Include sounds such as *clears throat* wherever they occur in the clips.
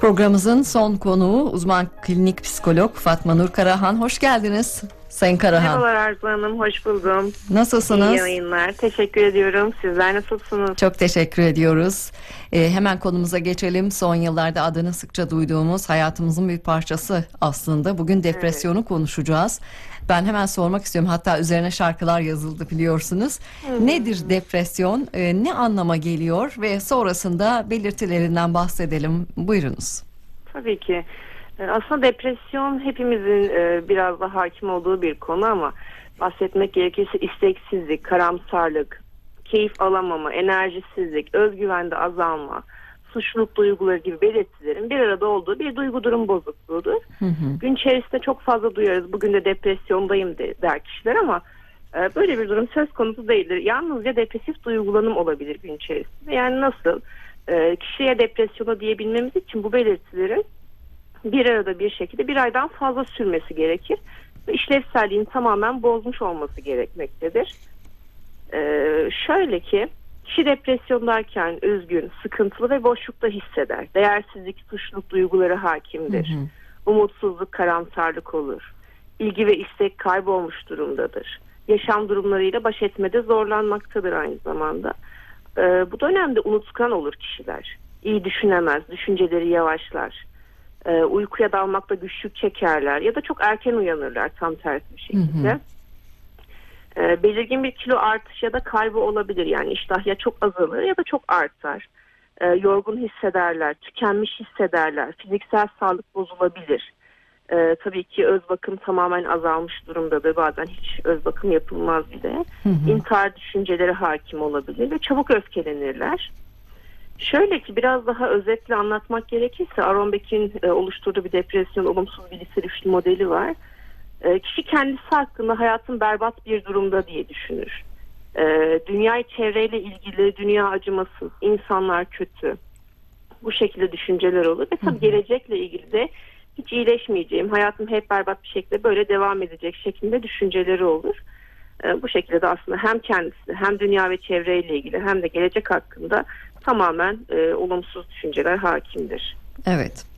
Programımızın son konuğu uzman klinik psikolog Fatma Nur Karahan. Hoş geldiniz Sayın Karahan. Merhabalar Arzu Hanım, hoş buldum. Nasılsınız? İyi yayınlar, teşekkür ediyorum. Sizler nasılsınız? Çok teşekkür ediyoruz. Ee, hemen konumuza geçelim. Son yıllarda adını sıkça duyduğumuz hayatımızın bir parçası aslında. Bugün depresyonu konuşacağız. Ben hemen sormak istiyorum. Hatta üzerine şarkılar yazıldı biliyorsunuz. Nedir depresyon? Ee, ne anlama geliyor? Ve sonrasında belirtilerinden bahsedelim. Buyurunuz. Tabii ki. Ee, Aslında depresyon hepimizin e, biraz da hakim olduğu bir konu ama bahsetmek gerekirse isteksizlik, karamsarlık, keyif alamama, enerjisizlik, özgüvende azalma, suçluluk duyguları gibi belirtilerin bir arada olduğu bir duygu durum bozukluğudur. Hı hı. Gün içerisinde çok fazla duyarız. Bugün de depresyondayım de, der kişiler ama e, böyle bir durum söz konusu değildir. Yalnızca depresif duygulanım olabilir gün içerisinde. Yani nasıl? E, kişiye depresyonu diyebilmemiz için bu belirtilerin bir arada bir şekilde bir aydan fazla sürmesi gerekir. İşlevselliğini tamamen bozmuş olması gerekmektedir. E, şöyle ki kişi depresyondayken üzgün, sıkıntılı ve boşlukta hisseder. Değersizlik, suçluluk duyguları hakimdir. Hı hı. Umutsuzluk, karamsarlık olur. İlgi ve istek kaybolmuş durumdadır. Yaşam durumlarıyla baş etmede zorlanmaktadır aynı zamanda. Ee, bu dönemde unutkan olur kişiler. İyi düşünemez, düşünceleri yavaşlar. Ee, uykuya dalmakta güçlük çekerler ya da çok erken uyanırlar tam tersi bir şekilde. Hı hı. Ee, belirgin bir kilo artış ya da kaybı olabilir. Yani iştah ya çok azalır ya da çok artar. Ee, yorgun hissederler, tükenmiş hissederler, fiziksel sağlık bozulabilir. Ee, tabii ki öz bakım tamamen azalmış durumdadır. Bazen hiç öz bakım yapılmaz bile. Hı hı. İntihar düşünceleri hakim olabilir ve çabuk öfkelenirler. Şöyle ki biraz daha özetle anlatmak gerekirse Aaron Beck'in e, oluşturduğu bir depresyon olumsuz bilgisayar üçlü modeli var. E, kişi kendisi hakkında hayatın berbat bir durumda diye düşünür. E, dünyayı çevreyle ilgili, dünya acımasız, insanlar kötü. Bu şekilde düşünceler olur ve tabii gelecekle ilgili de hiç iyileşmeyeceğim, hayatım hep berbat bir şekilde böyle devam edecek şeklinde düşünceleri olur. E, bu şekilde de aslında hem kendisi hem dünya ve çevreyle ilgili hem de gelecek hakkında tamamen e, olumsuz düşünceler hakimdir. Evet.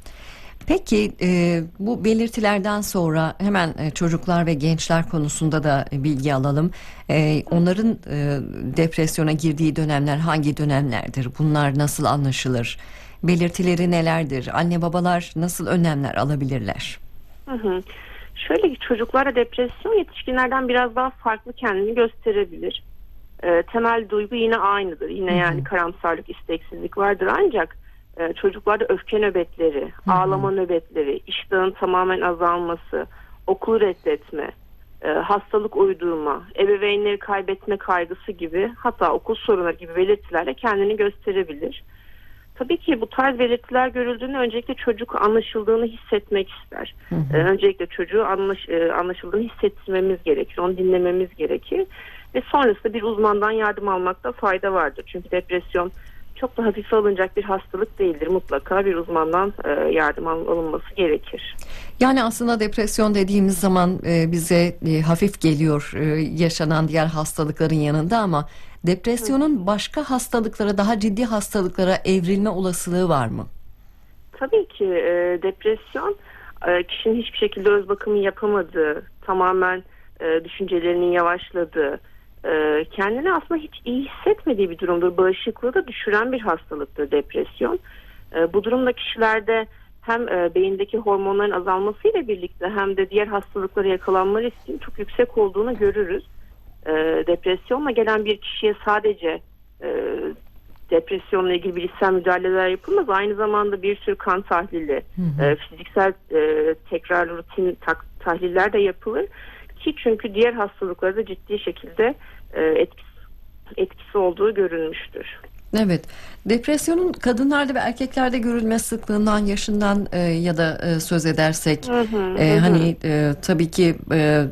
Peki e, bu belirtilerden sonra hemen e, çocuklar ve gençler konusunda da e, bilgi alalım. E, onların e, depresyona girdiği dönemler hangi dönemlerdir? Bunlar nasıl anlaşılır? Belirtileri nelerdir? Anne babalar nasıl önlemler alabilirler? Hı hı. Şöyle ki çocuklarda depresyon yetişkinlerden biraz daha farklı kendini gösterebilir. E, temel duygu yine aynıdır. Yine yani karamsarlık, isteksizlik vardır ancak e, çocuklarda öfke nöbetleri, ağlama nöbetleri, iştahın tamamen azalması, okulu reddetme, e, hastalık uydurma, ebeveynleri kaybetme kaygısı gibi hatta okul sorunları gibi belirtilerle kendini gösterebilir. Tabii ki bu tarz belirtiler görüldüğünde öncelikle çocuk anlaşıldığını hissetmek ister. Ee, öncelikle çocuğu anlaş, e, anlaşıldığını hissettirmemiz gerekir, onu dinlememiz gerekir. Ve sonrasında bir uzmandan yardım almakta fayda vardır. Çünkü depresyon çok da hafife alınacak bir hastalık değildir. Mutlaka bir uzmandan e, yardım al- alınması gerekir. Yani aslında depresyon dediğimiz zaman e, bize e, hafif geliyor e, yaşanan diğer hastalıkların yanında ama depresyonun başka hastalıklara daha ciddi hastalıklara evrilme olasılığı var mı? Tabii ki e, depresyon e, kişinin hiçbir şekilde öz bakımı yapamadığı, tamamen e, düşüncelerinin yavaşladığı, e, kendini aslında hiç iyi hissetmediği bir durumdur. Bağışıklığı da düşüren bir hastalıktır depresyon. E, bu durumda kişilerde hem e, beyindeki hormonların azalmasıyla birlikte hem de diğer hastalıklara yakalanma riskinin çok yüksek olduğunu görürüz. E, depresyonla gelen bir kişiye sadece e, depresyonla ilgili bilişsel müdahaleler yapılmaz. Aynı zamanda bir sürü kan tahlili, e, fiziksel e, tekrar rutin tak- tahliller de yapılır. Ki çünkü diğer hastalıklarda ciddi şekilde e, etkisi, etkisi olduğu görülmüştür. Evet. Depresyonun kadınlarda ve erkeklerde görülme sıklığından, yaşından e, ya da e, söz edersek Hı hı, e, hı hani e, tabii ki e,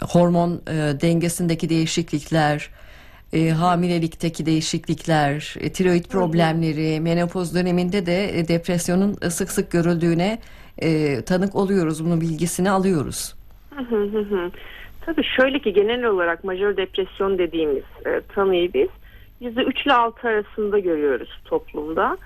hormon e, dengesindeki değişiklikler, e, hamilelikteki değişiklikler, e, tiroid problemleri, menopoz döneminde de e, depresyonun sık sık görüldüğüne e, tanık oluyoruz. Bunun bilgisini alıyoruz. Tabii şöyle ki genel olarak majör depresyon dediğimiz e, tanıyı biz %3 ile 6 arasında görüyoruz toplumda.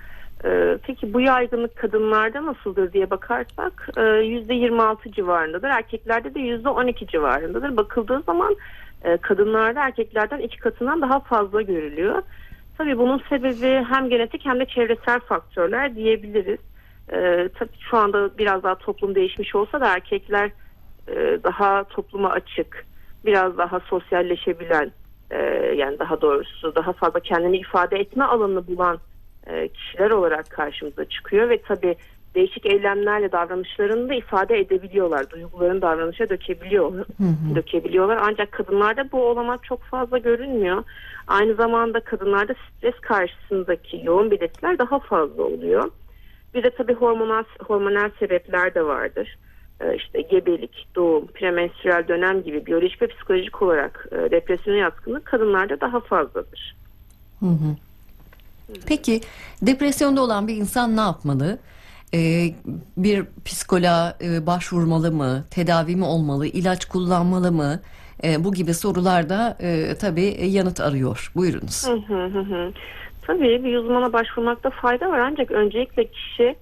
Ee, peki bu yaygınlık kadınlarda nasıldır diye bakarsak e, %26 civarındadır. Erkeklerde de %12 civarındadır. Bakıldığı zaman e, kadınlarda erkeklerden iki katından daha fazla görülüyor. Tabii bunun sebebi hem genetik hem de çevresel faktörler diyebiliriz. Ee, tabii şu anda biraz daha toplum değişmiş olsa da erkekler e, daha topluma açık, biraz daha sosyalleşebilen, e, yani daha doğrusu daha fazla kendini ifade etme alanını bulan e, kişiler olarak karşımıza çıkıyor ve tabii değişik eylemlerle davranışlarını da ifade edebiliyorlar. Duygularını davranışa dökebiliyor, dökebiliyorlar. Ancak kadınlarda bu olamak çok fazla görünmüyor. Aynı zamanda kadınlarda stres karşısındaki yoğun belirtiler daha fazla oluyor. Bir de tabii hormonal, hormonal sebepler de vardır. Ee, işte gebelik, doğum, premenstrüel dönem gibi biyolojik ve psikolojik olarak e, depresyona yatkınlık kadınlarda daha fazladır. Hı hı. Peki depresyonda olan bir insan ne yapmalı? Ee, bir psikoloğa e, başvurmalı mı? Tedavi mi olmalı? İlaç kullanmalı mı? E, bu gibi sorularda e, tabii yanıt arıyor. Buyurunuz. Hı hı hı hı. Tabii bir uzmana başvurmakta fayda var ancak öncelikle kişi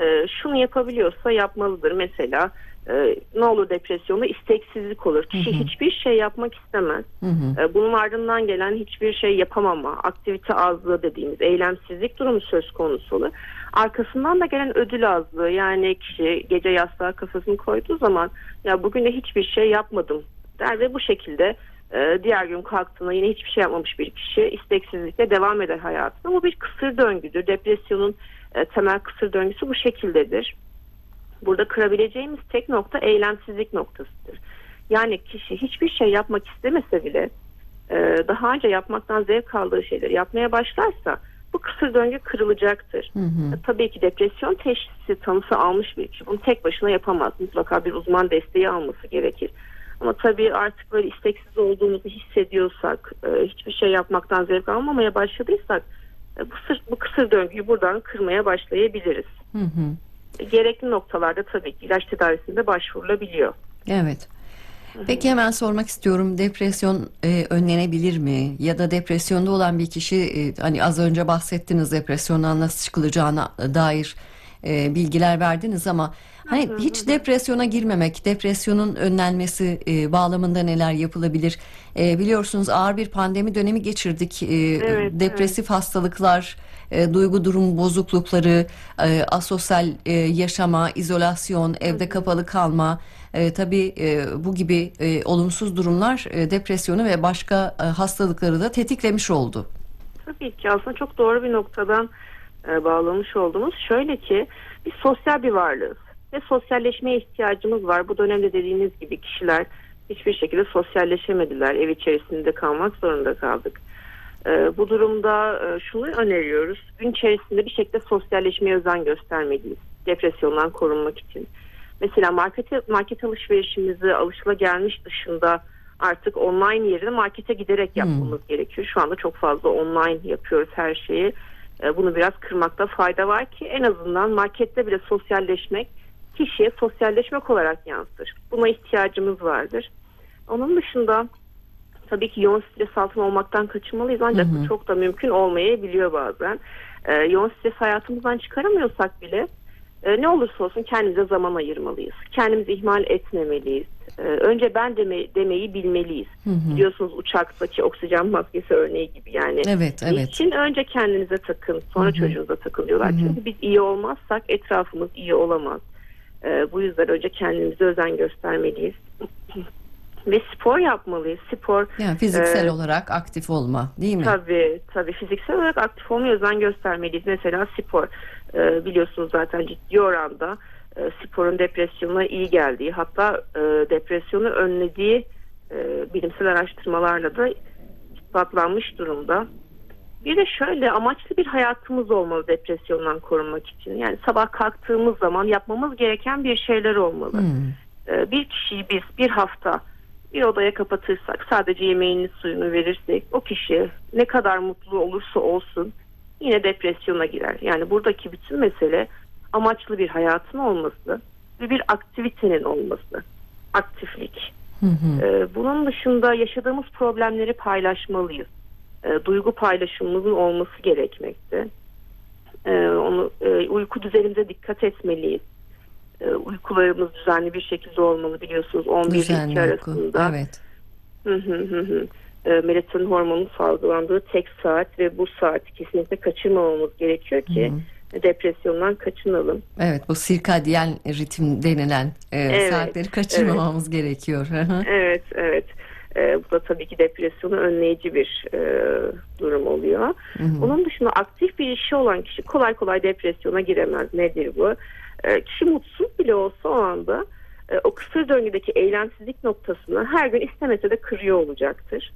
e, şunu yapabiliyorsa yapmalıdır. Mesela e, ne olur depresyonda isteksizlik olur. Kişi Hı hı. hiçbir şey yapmak istemez. Hı hı. E, bunun ardından gelen hiçbir şey yapamama, aktivite azlığı dediğimiz eylemsizlik durumu söz konusu olur. Arkasından da gelen ödül azlığı yani kişi gece yastığa kafasını koyduğu zaman ya bugün de hiçbir şey yapmadım der ve bu şekilde e, diğer gün kalktığında yine hiçbir şey yapmamış bir kişi isteksizlikle devam eder hayatına. Bu bir kısır döngüdür. Depresyonun e, temel kısır döngüsü bu şekildedir. Burada kırabileceğimiz tek nokta eylemsizlik noktasıdır. Yani kişi hiçbir şey yapmak istemese bile e, daha önce yapmaktan zevk aldığı şeyleri yapmaya başlarsa bu kısır döngü kırılacaktır. Hı hı. E, Tabii ki depresyon teşhisi tanısı almış bir kişi bunu tek başına yapamaz. Mutlaka bir uzman desteği alması gerekir. Ama tabii artık böyle isteksiz olduğumuzu hissediyorsak, e, hiçbir şey yapmaktan zevk almamaya başladıysak e, bu, sır, bu kısır döngüyü buradan kırmaya başlayabiliriz. Hı hı. E, Gerekli noktalarda tabii ki ilaç tedavisinde başvurulabiliyor. Evet. Peki hemen sormak istiyorum depresyon e, önlenebilir mi? Ya da depresyonda olan bir kişi e, hani az önce bahsettiniz depresyondan nasıl çıkılacağına dair e, bilgiler verdiniz ama hani hiç depresyona girmemek, depresyonun önlenmesi e, bağlamında neler yapılabilir? E, biliyorsunuz ağır bir pandemi dönemi geçirdik. E, Evet, depresif hastalıklar, e, duygu durum bozuklukları, e, asosyal e, yaşama, izolasyon, evde kapalı kalma, e, tabii e, bu gibi e, olumsuz durumlar e, depresyonu ve başka e, hastalıkları da tetiklemiş oldu. Tabii ki aslında çok doğru bir noktadan e, bağlamış oldunuz. Şöyle ki biz sosyal bir varlığız ve sosyalleşmeye ihtiyacımız var. Bu dönemde dediğiniz gibi kişiler hiçbir şekilde sosyalleşemediler. Ev içerisinde kalmak zorunda kaldık. E, bu durumda e, şunu öneriyoruz. Gün içerisinde bir şekilde sosyalleşmeye özen göstermeliyiz. Depresyondan korunmak için. Mesela market, market alışverişimizi alışılagelmiş dışında artık online yerine markete giderek yapmamız gerekiyor. Şu anda çok fazla online yapıyoruz her şeyi. E, Bunu biraz kırmakta fayda var ki en azından markette bile sosyalleşmek kişiye sosyalleşmek olarak yansır. Buna ihtiyacımız vardır. Onun dışında tabii ki yoğun stres altında olmaktan kaçınmalıyız ancak bu çok da mümkün olmayabiliyor bazen. E, yoğun stres hayatımızdan çıkaramıyorsak bile e, ne olursa olsun kendimize zaman ayırmalıyız. Kendimizi ihmal etmemeliyiz. E, önce ben deme, demeyi bilmeliyiz. Biliyorsunuz uçaktaki oksijen maskesi örneği gibi yani. Evet, evet. Niçin önce kendinize takın sonra çocuğunuza takın diyorlar. Çünkü biz iyi olmazsak etrafımız iyi olamaz. E, bu yüzden önce kendimize özen göstermeliyiz. *clears throat* Ve spor yapmalıyız. Spor Yani fiziksel e, olarak aktif olma, değil mi? Tabii tabii fiziksel olarak aktif olmaya özen göstermeliyiz. Mesela spor e, biliyorsunuz zaten ciddi oranda sporun depresyona iyi geldiği hatta e, depresyonu önlediği e, bilimsel araştırmalarla da ispatlanmış durumda. Bir de şöyle amaçlı bir hayatımız olmalı depresyondan korunmak için. Yani sabah kalktığımız zaman yapmamız gereken bir şeyler olmalı. Hmm. Ee, bir kişiyi biz bir hafta bir odaya kapatırsak sadece yemeğini suyunu verirsek o kişi ne kadar mutlu olursa olsun yine depresyona girer. Yani buradaki bütün mesele amaçlı bir hayatın olması ve bir aktivitenin olması. Aktiflik. Hı hı. Ee, bunun dışında yaşadığımız problemleri paylaşmalıyız. Ee, duygu paylaşımımızın olması gerekmekte. E, onu e, uyku düzenimize dikkat etmeliyiz. E, uykularımız düzenli bir şekilde olmalı biliyorsunuz 11 ile 2 Düzenli uyku. arasında. Evet. Hı hı hı hı. Melatonin hormonunun salgılandığı tek saat ve bu saati kesinlikle kaçırmamamız gerekiyor ki depresyondan kaçınalım. Evet bu sirkadyen ritim denilen e, Evet, saatleri kaçırmamamız gerekiyor. Hı hı. Evet, evet. E, bu da tabii ki depresyonu önleyici bir e, durum oluyor. Onun dışında aktif bir işi olan kişi kolay kolay depresyona giremez. Nedir bu? E, kişi mutsuz bile olsa o anda e, o kısır döngüdeki eylemsizlik noktasını her gün istemese de kırıyor olacaktır.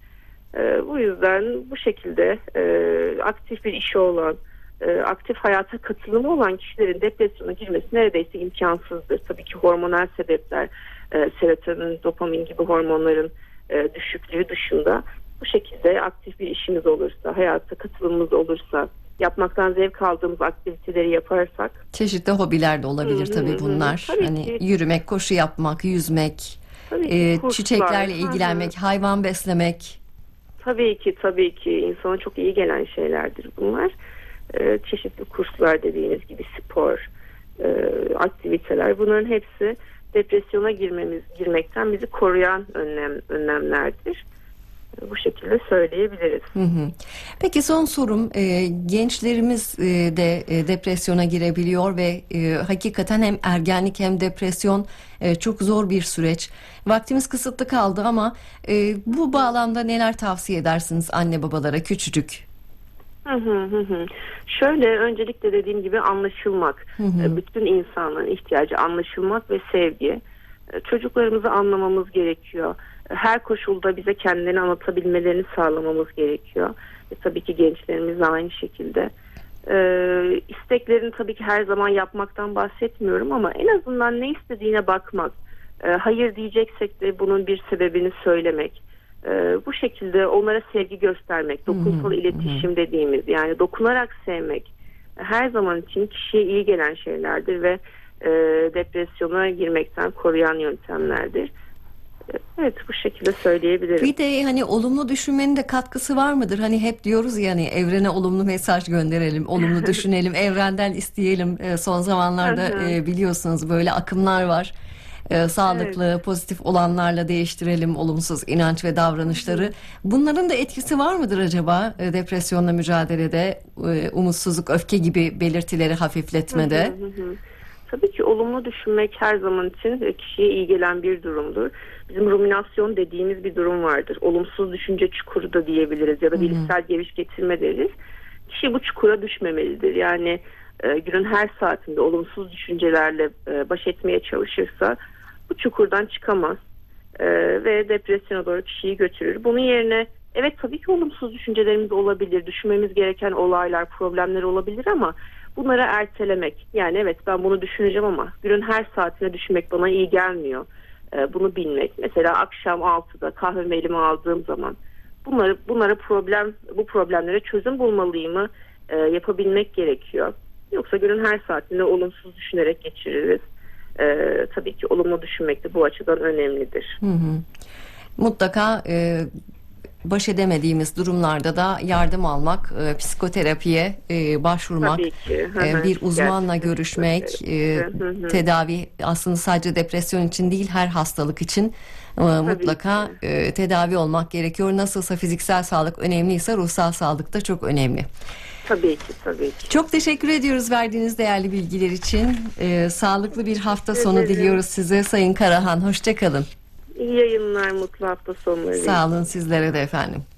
E, bu yüzden bu şekilde e, aktif bir işi olan, e, aktif hayata katılımı olan kişilerin depresyona girmesi neredeyse imkansızdır. Tabii ki hormonal sebepler, e, serotonin, dopamin gibi hormonların e, düşüklüğü dışında bu şekilde aktif bir işimiz olursa, hayata katılımımız olursa, yapmaktan zevk aldığımız aktiviteleri yaparsak Çeşitli hobiler de olabilir Hı tabii bunlar. Tabii hani ki. yürümek, koşu yapmak, yüzmek, tabii e, kurslar, çiçeklerle hı hı. ilgilenmek, hayvan beslemek. Tabii ki tabii ki insana çok iyi gelen şeylerdir bunlar. Ee, çeşitli kurslar dediğiniz gibi spor, e, aktiviteler bunların hepsi depresyona girmemiz girmekten bizi koruyan önlem önlemlerdir. Ee, Bu şekilde söyleyebiliriz. Hı hı. Peki son sorum e, gençlerimiz e, de e, depresyona girebiliyor ve e, hakikaten hem ergenlik hem depresyon e, çok zor bir süreç. Vaktimiz kısıtlı kaldı ama e, bu bağlamda neler tavsiye edersiniz anne babalara küçücük? Hı hı hı hı. Şöyle öncelikle dediğim gibi anlaşılmak. Ee, Bütün insanların ihtiyacı anlaşılmak ve sevgi. Ee, Çocuklarımızı anlamamız gerekiyor. Ee, Her koşulda bize kendilerini anlatabilmelerini sağlamamız gerekiyor. Ve tabii ki gençlerimiz de aynı şekilde. Ee, isteklerini tabii ki her zaman yapmaktan bahsetmiyorum ama en azından ne istediğine bakmak. Ee, hayır diyeceksek de bunun bir sebebini söylemek. Ee, bu şekilde onlara sevgi göstermek, dokunsal iletişim dediğimiz yani dokunarak sevmek her zaman için kişiye iyi gelen şeylerdir ve e, depresyona girmekten koruyan yöntemlerdir. Evet bu şekilde söyleyebilirim. Bir de hani olumlu düşünmenin de katkısı var mıdır? Hani hep diyoruz ya hani evrene olumlu mesaj gönderelim, olumlu *laughs* düşünelim, evrenden isteyelim. E, son zamanlarda e, biliyorsunuz böyle akımlar var. E, sağlıklı, pozitif olanlarla değiştirelim olumsuz inanç ve davranışları. Bunların da etkisi var mıdır acaba e, depresyonla mücadelede, e, umutsuzluk, öfke gibi belirtileri hafifletmede? Hı hı hı. Tabii ki olumlu düşünmek her zaman için e, kişiye iyi gelen bir durumdur. Bizim ruminasyon dediğimiz bir durum vardır. Olumsuz düşünce çukuru da diyebiliriz ya da bilişsel geviş getirme deriz. Kişi bu çukura düşmemelidir. Yani e, günün her saatinde olumsuz düşüncelerle e, baş etmeye çalışırsa bu çukurdan çıkamaz E, ve depresyona doğru kişiyi götürür. Bunun yerine evet tabii ki olumsuz düşüncelerimiz olabilir, düşünmemiz gereken olaylar, problemler olabilir ama bunları ertelemek. Yani evet ben bunu düşüneceğim ama günün her saatine düşünmek bana iyi gelmiyor. E, bunu bilmek. Mesela akşam 6'da kahvemi elime aldığım zaman bunları bunlara problem bu problemlere çözüm bulmalıyımı e, yapabilmek gerekiyor. Yoksa günün her saatinde olumsuz düşünerek geçiririz. E, tabii ki olumlu düşünmek de bu açıdan önemlidir. Hı hı. Mutlaka e, baş edemediğimiz durumlarda da yardım almak, e, psikoterapiye e, başvurmak. Hı e, bir uzmanla Gerçekten görüşmek, e, Hı hı. tedavi aslında sadece depresyon için değil her hastalık için e, mutlaka e, tedavi olmak gerekiyor. Nasılsa fiziksel sağlık önemliyse ruhsal sağlık da çok önemli. Tabii ki tabii ki. Çok teşekkür ediyoruz verdiğiniz değerli bilgiler için. E, sağlıklı bir hafta sonu ederim. diliyoruz size Sayın Karahan. Hoşçakalın. İyi yayınlar, mutlu hafta sonları. Sağ olun sizlere de efendim.